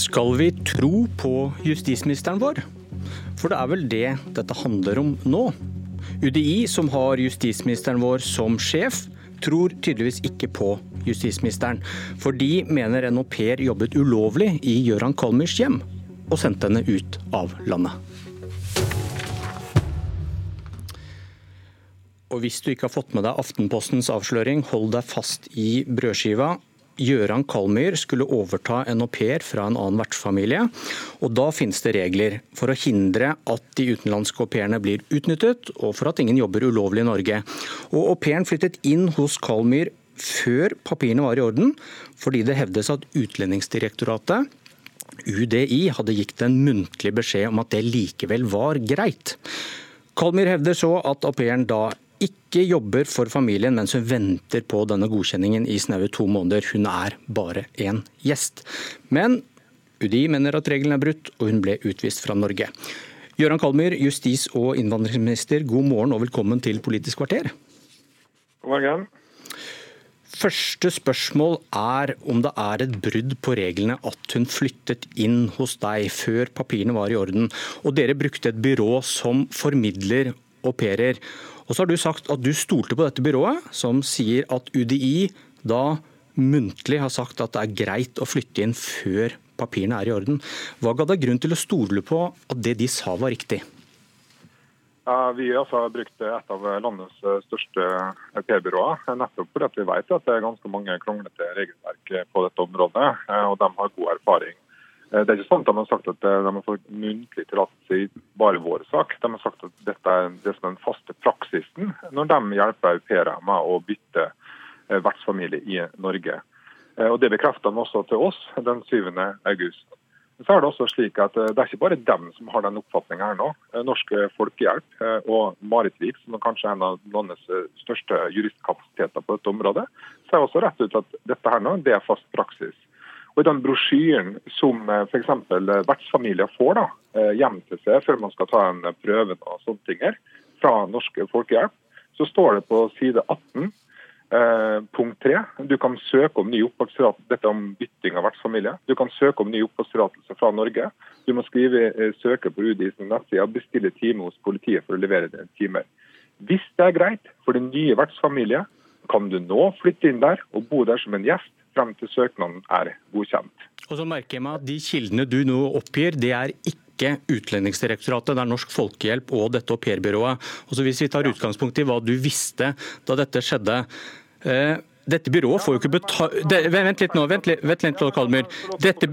Skal vi tro på justisministeren vår? For det er vel det dette handler om nå. UDI, som har justisministeren vår som sjef, tror tydeligvis ikke på justisministeren. For de mener en au pair jobbet ulovlig i Gøran Kalmyrs hjem, og sendte henne ut av landet. Og hvis du ikke har fått med deg Aftenpostens avsløring, hold deg fast i brødskiva. Gøran Kalmyr skulle overta en au pair fra en annen vertsfamilie. Og da finnes det regler for å hindre at de utenlandske au pairene blir utnyttet, og for at ingen jobber ulovlig i Norge. Og au pairen flyttet inn hos Kalmyr før papirene var i orden, fordi det hevdes at Utlendingsdirektoratet UDI hadde gitt en muntlig beskjed om at det likevel var greit. Kalmyr hevder så at au pairen da ikke jobber for familien mens hun venter på denne godkjenningen i snaue to måneder. Hun er bare en gjest. Men UDI mener at reglene er brutt, og hun ble utvist fra Norge. Gøran Kalmyr, justis- og innvandringsminister, god morgen og velkommen til Politisk kvarter. God morgen. Første spørsmål er om det er et brudd på reglene at hun flyttet inn hos deg før papirene var i orden, og dere brukte et byrå som formidler au pairer. Og så har du sagt at du stolte på dette byrået, som sier at UDI da muntlig har sagt at det er greit å flytte inn før papirene er i orden. Hva ga deg grunn til å stole på at det de sa var riktig? Vi altså brukt et av landets største aupairbyråer, nettopp fordi vi vet at det er ganske mange kronglete regelverk på dette området, og de har god erfaring. Eh, det er ikke sånn at De har sagt at eh, de har fått muntlig tillatelse i bare vår sak. De har sagt at dette er det som er den faste praksisen når de hjelper au pairer med å bytte eh, vertsfamilie i Norge. Og Det bekrefter de også til oss den 7. august. Så er Det også slik at det er ikke bare dem som har den oppfatninga her nå. Norsk Folkehjelp og Marit Vik, som er kanskje en av landets største juristkapasiteter på dette området, sier også rett ut at dette her nå, det er fast praksis. Og I den brosjyren som eh, f.eks. Eh, vertsfamilier får da, eh, hjem til seg før man skal ta en prøve og sånne ting her, fra Norsk Folkehjelp, så står det på side 18 eh, punkt 3 du kan søke om ny oppholdstillatelse. Dette om bytting av vertsfamilie. Du kan søke om ny oppholdstillatelse fra Norge. Du må skrive eh, søke på UDIs nettside og bestille time hos politiet for å levere dine timer. Hvis det er greit for din nye vertsfamilie, kan du nå flytte inn der og bo der som en gjest frem til søknaden er godkjent. Og så merker jeg meg at De kildene du nå oppgir, det er ikke Utlendingsdirektoratet, det er Norsk Folkehjelp og dette aupairbyrået. Hvis vi tar utgangspunkt i hva du visste da dette skjedde. Eh, dette byrået får jo ikke betalt Vent litt nå, vent litt, vent litt Kalmyr. Dette,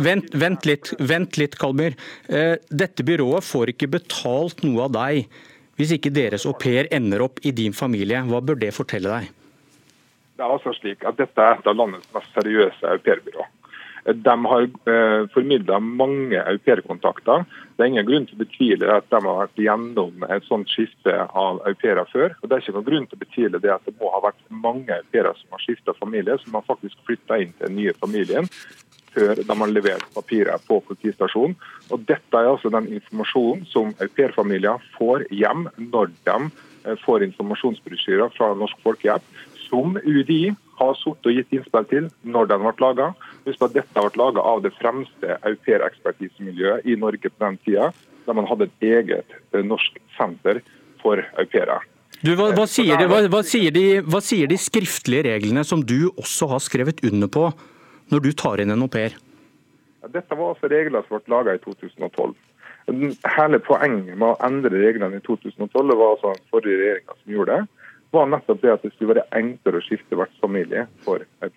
vent, vent, litt, vent litt, Kalmyr. Eh, dette byrået får ikke betalt noe av deg hvis ikke deres au pair ender opp i din familie. Hva bør det fortelle deg? Det er altså slik at Dette er et av landets mest seriøse aupairbyrå. De har eh, formidla mange aupairkontakter. Det er ingen grunn til å betvile at de har vært gjennom et sånt skifte av au pairer før. Og Det er ikke noen grunn til å betvile det at det må ha vært mange au pairer som har skifta familie, som har faktisk flytta inn til den nye familien før de har levert papirer på politistasjonen. Og Dette er altså den informasjonen som aupairfamilier får hjem når de eh, får informasjonsbrosjyrer fra Norsk Folkehjelp som UDI har sort og gitt innspill til når den ble laga. Husk at dette ble laga av det fremste aupairekspertisemiljøet i Norge på den tida, der man hadde et eget eh, norsk senter for au pairer. Du, hva, hva, de, hva, hva, sier de, skriftlige reglene som du også har skrevet under på når du tar inn en au pair? Dette var altså regler som ble laga i 2012. Hele poenget med å endre reglene i 2012 det var altså den forrige regjeringa som gjorde det var nettopp det at det skulle være enklere å skifte vertsfamilie for au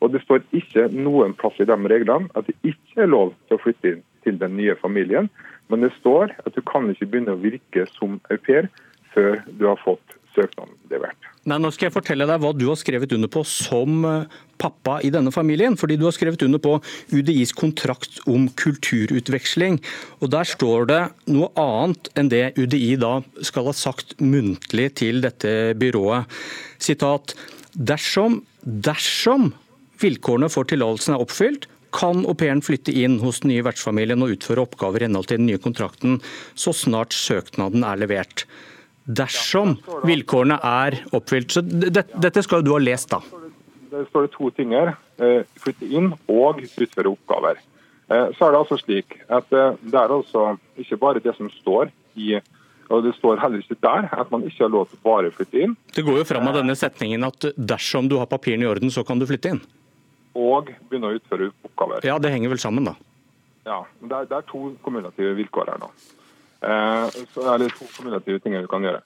Og Det står ikke noen plass i de reglene at det ikke er lov til å flytte inn til den nye familien, men det står at du kan ikke begynne å virke som au pair før du har fått søknaden levert. Nei, Nå skal jeg fortelle deg hva du har skrevet under på som eh, pappa i denne familien. Fordi du har skrevet under på UDIs kontrakt om kulturutveksling. Og Der står det noe annet enn det UDI da skal ha sagt muntlig til dette byrået. Sitat. Dersom, dersom vilkårene for tillatelsen er oppfylt, kan au pairen flytte inn hos den nye vertsfamilien og utføre oppgaver i henhold til den nye kontrakten så snart søknaden er levert dersom vilkårene er oppfylt. Så Dette skal du ha lest, da. Der står det to ting her. Eh, flytte inn og utføre oppgaver. Så er Det altså slik at det er altså ikke bare det som står i og Det står heller ikke der at man ikke har lov til å bare flytte inn. Det går jo fram av denne setningen at dersom du har papirene i orden, så kan du flytte inn. Og begynne å utføre oppgaver. Ja, Det henger vel sammen, da? Ja, det er, det er to kumulative vilkår her nå. Eh, er eller to kumulative ting vi kan gjøre.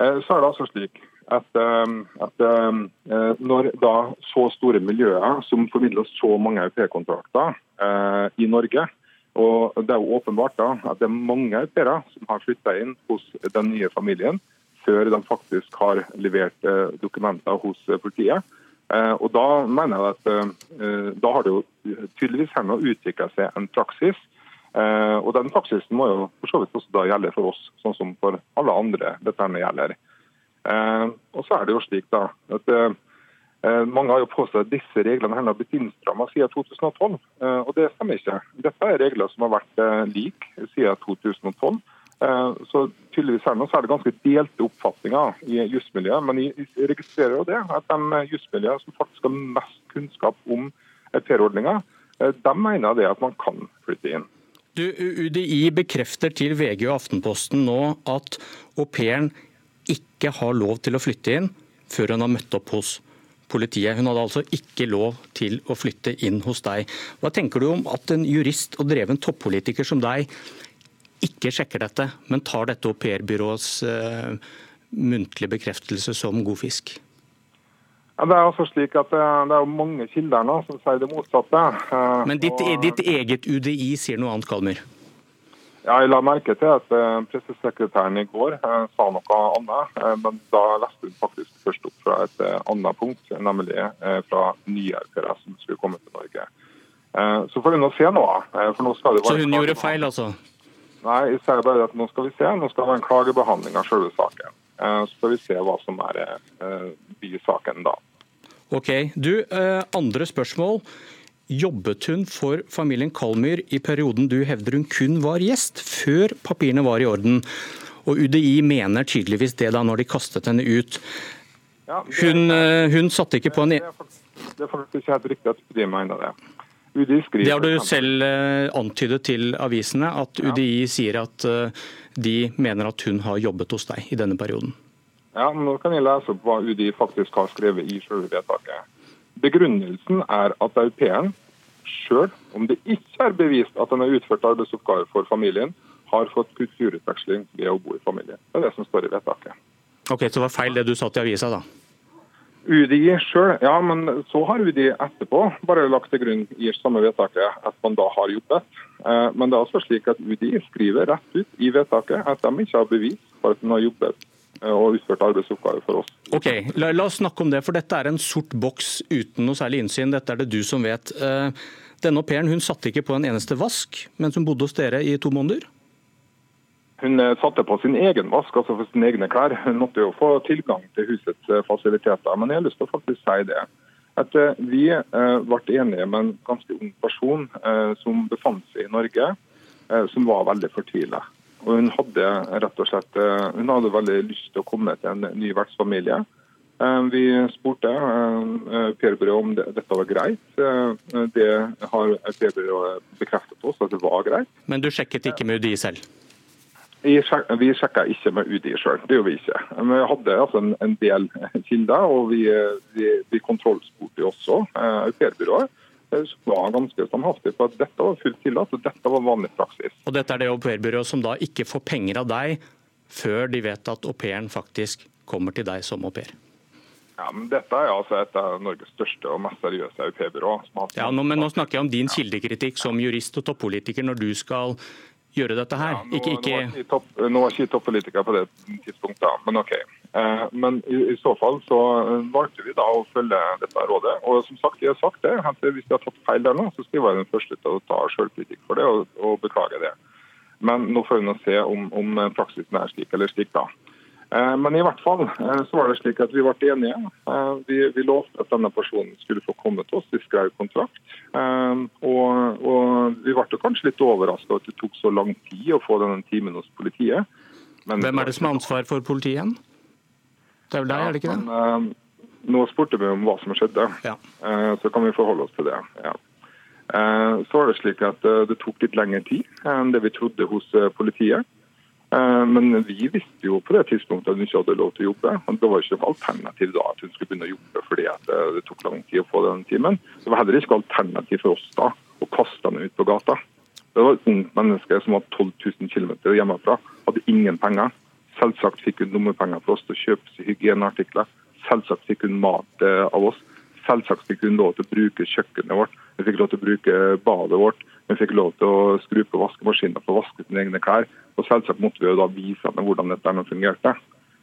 Eh, så er det altså slik at, eh, at når da så store miljøer som formidler så mange AUP-kontrakter i Norge, og Det er jo åpenbart da at det er mange au som har flytta inn hos den nye familien før de faktisk har levert dokumenter hos politiet. Og Da mener jeg at da har det jo tydeligvis med å utvikle seg en praksis. Og Den praksisen må jo for så vidt også da gjelde for oss, sånn som for alle andre dette gjelder. Eh, og så er det jo slik da, at eh, mange har jo påstått at disse reglene har blitt innstrammet siden 2012, eh, og det stemmer ikke. Dette er regler som har vært like siden 2012. Så tydeligvis her nå så er det ganske delte oppfatninger i jusmiljøet. Men jeg registrerer jo det, at de jusmiljøene som faktisk har mest kunnskap om aupairordninga, de mener det at man kan flytte inn. Du, UDI bekrefter til VG og Aftenposten nå at au pairen ikke har lov til å flytte inn før hun har møtt opp hos politiet. Hun hadde altså ikke lov til å flytte inn hos deg. Hva tenker du om at en jurist og dreven toppolitiker som deg ikke sjekker dette, men tar dette aupairbyråets uh, muntlige bekreftelse som god fisk? Ja, det er altså slik at det, det er mange kilder nå som sier det motsatte. Uh, men ditt, og... ditt eget UDI sier noe annet, Kalmer? Ja, jeg la merke til at uh, pressesekretæren i går sa noe annet, men da leste hun faktisk først opp fra et annet punkt, nemlig fra aupairer som skulle komme til Norge. Så får vi nå se noe. for nå skal det være... Så hun gjorde feil, altså? Nei, jeg sier bare at nå skal vi se. Nå skal det være en klagebehandling av selve saken. Så får vi se hva som er blir saken da. Ok, du, Andre spørsmål. Jobbet hun for familien Kalmyr i perioden du hevder hun kun var gjest, før papirene var i orden? Og UDI mener tydeligvis det da når de kastet henne ut. Hun, eh, hun satte ikke på en Det er faktisk helt riktig at UDI mener det. det har du selv eh, antydet til avisene, at UDI sier at eh, de mener at hun har jobbet hos deg i denne perioden. Ja, men Nå kan jeg lese opp hva UDI faktisk har skrevet i selve vedtaket. Begrunnelsen er at au pairen sjøl, om det ikke er bevist at den har utført arbeidsoppgaver for familien, har fått kulturutveksling ved å bo i familie. Det er det som står i vedtaket. Ok, Så det var feil det du sa til avisa, da? UDI sjøl, ja, men så har UDI etterpå bare lagt til grunn i samme vedtaket at man da har jobbet. Eh, men det er også slik at UDI skriver rett ut i vedtaket at de ikke har bevis for at de har jobbet og utført arbeidsoppgaver for oss. Ok, la, la, oss snakke om det, for dette er en sort boks uten noe særlig innsyn. Dette er det du som vet. Eh, denne au pairen satte ikke på en eneste vask mens hun bodde hos dere i to måneder? Hun eh, satte på sin egen vask, altså for sine egne klær. Hun måtte jo få tilgang til husets fasiliteter. Men jeg har lyst til å faktisk si det. At Vi ble enige med en ganske ung person som befant seg i Norge, som var veldig fortvila. Og hun hadde rett og slett eh, hun hadde veldig lyst til å komme til en ny vertsfamilie. Eh, vi spurte eh, PR-byrået om dette var greit. Det har PR-byrået bekreftet oss at det var greit. Men du sjekket ikke med UDI selv? Vi sjekka ikke med UDI sjøl, det gjorde vi ikke. Men vi hadde altså en, del kilder, og vi, vi, vi kontrollspurte også au var ganske standhaftig på at dette var fullt tillatt og dette var vanlig praksis. Og Dette er det au som da ikke får penger av deg før de vet at au pairen faktisk kommer til deg som au pair? Ja, men Dette er altså et av Norges største og mest seriøse au Ja, nå, men nå snakker jeg om din kildekritikk som jurist og toppolitiker når du skal gjøre dette her. Ja, nå, ikke, ikke... Nå, var ikke topp, nå var ikke toppolitiker på det tidspunktet, men OK. Eh, men i, så fall så eh, valgte vi da å følge dette rådet. Og som sagt, jeg har sagt det, hvis vi har tatt feil der nå, så skal jeg være den første til å ta selvkritikk for det og, og beklage det. Men nå får vi nå se om, om praksisen er slik eller slik, da. Eh, men i hvert fall eh, så var det slik at vi ble enige. Eh, vi, vi lovte at denne personen skulle få komme til oss. Vi skrev kontrakt. Og, og vi ble kanskje litt overraska at det tok så lang tid å få denne timen hos politiet. Men, Hvem er det som har ansvar for politiet igjen? Det er vel deg, er det ikke det? Men, nå spurte vi om hva som skjedde, ja. så kan vi forholde oss til det. ja. Så var det slik at det tok litt lengre tid enn det vi trodde hos politiet. Men vi visste jo på det tidspunktet at hun ikke hadde lov til å jobbe. og Det var ikke noe alternativ da at hun skulle begynne å jobbe fordi det tok lang tid å få den timen. Det var heller ikke alternativ for oss da å kaste henne ut på gata. Det var et ungt menneske som var 12 000 km hjemmefra, hadde ingen penger. Selvsagt fikk hun lommepenger for oss til å kjøpe hygieneartikler. Selvsagt fikk hun mat eh, av oss. Selvsagt fikk hun lov til å bruke kjøkkenet vårt, hun fikk lov til å bruke badet vårt. Hun fikk lov til å skru på vaskemaskinen for å vaske sine egne klær. Og selvsagt måtte vi jo da vise henne hvordan dette fungerte.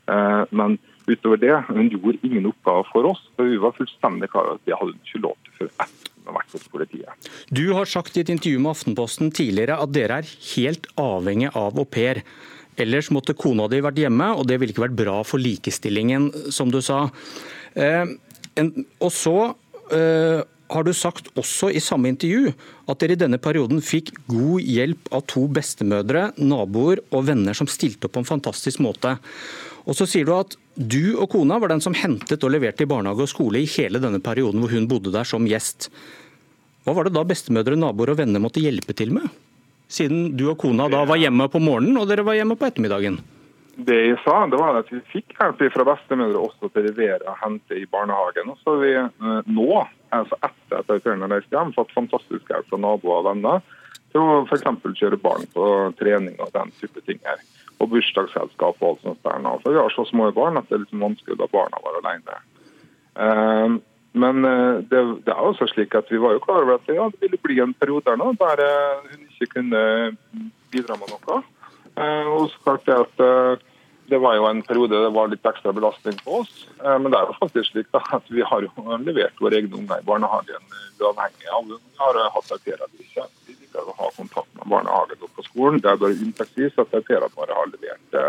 Eh, men utover det, hun gjorde ingen oppgaver for oss. for Vi var fullstendig klar over at det hadde hun ikke lov til før etter hun vært hos politiet. Du har sagt i et intervju med Aftenposten tidligere at dere er helt avhengig av au pair. Ellers måtte kona di vært hjemme, og det ville ikke vært bra for likestillingen, som du sa. Eh, og så eh, har du sagt også i samme intervju at dere i denne perioden fikk god hjelp av to bestemødre, naboer og venner som stilte opp på en fantastisk måte. Og så sier du at du og kona var den som hentet og leverte i barnehage og skole i hele denne perioden hvor hun bodde der som gjest. Hva var det da bestemødre, naboer og venner måtte hjelpe til med? Siden du og kona da var hjemme på morgenen og dere var hjemme på ettermiddagen. Det jeg sa, det var at vi fikk hjelp fra bestemødre også til å levere og hente i barnehagen. Og så vi eh, nå, altså etter at jeg har reist hjem, fått fantastisk hjelp fra naboer og venner til å f.eks. kjøre barn på trening og den type ting her. Og bursdagsselskap og alt sånt der. For vi har så små barn at det er litt vanskelig da barna var alene. Men uh, det, det, er også slik at vi var jo klar over at ja, det ville bli en periode der nå der uh, hun ikke kunne bidra med noe. Eh, og så klart det at eh, det var jo en periode det var litt ekstra belastning på oss. Eh, men det er jo faktisk slik da, at vi har jo levert våre egne unger i barnehagen uavhengig av om vi har hatt au pair eller ikke. Vi liker å ha kontakt med barnehagen og på skolen. Det er bare unntaksvis at au pairene våre har levert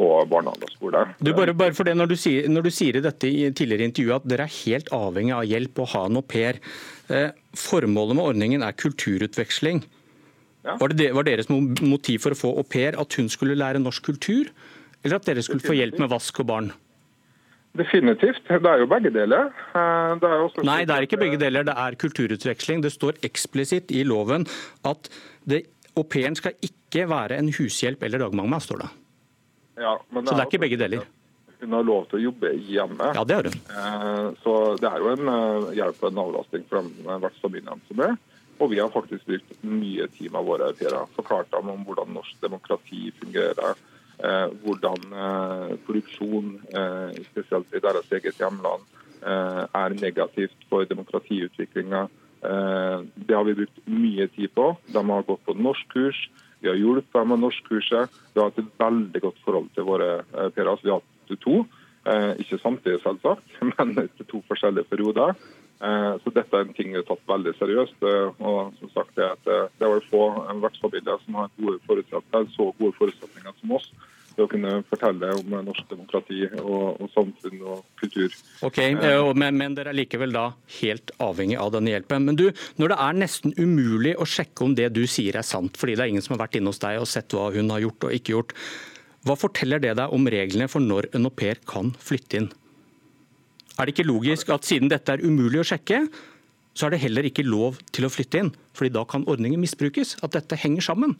på barnehage og skole. Du, bare, bare for det, når du, sier, når du sier i dette i tidligere intervjuet at dere er helt avhengig av hjelp og ha en au pair. Formålet med ordningen er kulturutveksling. Ja. Var, det, var deres motiv for å få au pair at hun skulle lære norsk kultur, eller at dere skulle få hjelp med vask og barn? Definitivt. Det er jo begge deler. Eh, det er Nei, det er ikke begge deler. Det er kulturutveksling. Det står eksplisitt i loven at au pairen skal ikke være en hushjelp eller dagmamma, står det. Ja, Så det er ikke begge deler. Hun har lov til å jobbe hjemme. Ja, det har hun. Eh, så det er jo en eh, hjelp og en avlastning for den vertsfamilien som er. Og vi har faktisk brukt mye tid med våre europeere. Forklart dem om hvordan norsk demokrati fungerer. Eh, hvordan korrupsjon, spesielt i deres eget hjemland, er negativt for demokratiutviklinga. Det har vi brukt mye tid på. De har gått på norskkurs. Vi har hjulpet dem med norskkurset. Vi har hatt et veldig godt forhold til våre europeiere. Vi har hatt to. Eh, ikke samtidig, selvsagt, men etter to forskjellige perioder. Eh, så dette er en ting vi har tatt veldig seriøst. Eh, og som sagt, Det, eh, er vel få vertsfamilier som har gode forutsetninger, så gode forutsetninger som oss til å kunne fortelle om norsk demokrati og, og samfunn og kultur. Ok, men, men, dere er likevel da helt avhengig av denne hjelpen. Men du, når det er nesten umulig å sjekke om det du sier er sant, fordi det er ingen som har vært inne hos deg og sett hva hun har gjort og ikke gjort, hva forteller det deg om reglene for når en au pair kan flytte inn? Er det ikke logisk at siden dette er umulig å sjekke, så er det heller ikke lov til å flytte inn? Fordi da kan ordningen misbrukes. At dette henger sammen.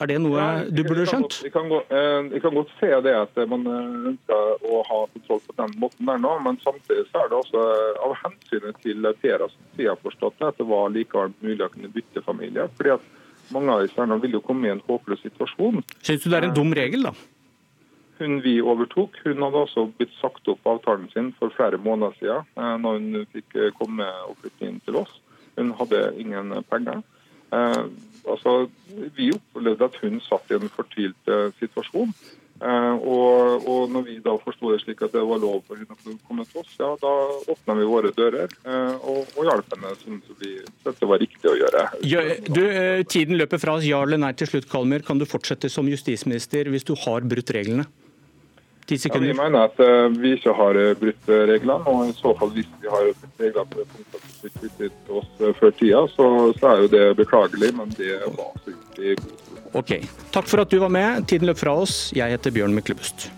Er det noe du burde skjønt? Vi kan, godt, vi kan, godt se det at man eh, ønsker å ha kontroll på den måten der nå, men samtidig så er det også eh, av hensynet til som sier forstått at det var likevel mulig å kunne bytte familie. fordi at mange av disse vil jo komme i en håpløs situasjon. Syns du det er en dum regel, da? Hun vi overtok, hun hadde også blitt sagt opp avtalen sin for flere måneder siden, eh, når hun fikk eh, komme og flytte inn til oss. Hun hadde ingen penger. Eh, altså, vi opplevde at hun satt i en fortvilt eh, situasjon. Eh, og, og, når vi da forsto det slik at det var lov for henne å komme til oss, ja, da åpna vi våre dører eh, og, og hjalp henne som vi syntes var riktig å gjøre. Ja, du, tiden løper fra oss. Ja eller nei til slutt, Kalmer. Kan du fortsette som justisminister hvis du har brutt reglene? Ti sekunder. Ja, vi mener at uh, vi ikke har uh, brutt uh, reglene. og i så fall Hvis vi har brutt reglene på det punktet at vi kvittet oss før tida, så, så, er jo det beklagelig, men det var så gjort i god Ok. Takk for at du var med. Tiden løp fra oss. Jeg heter Bjørn Myklebust.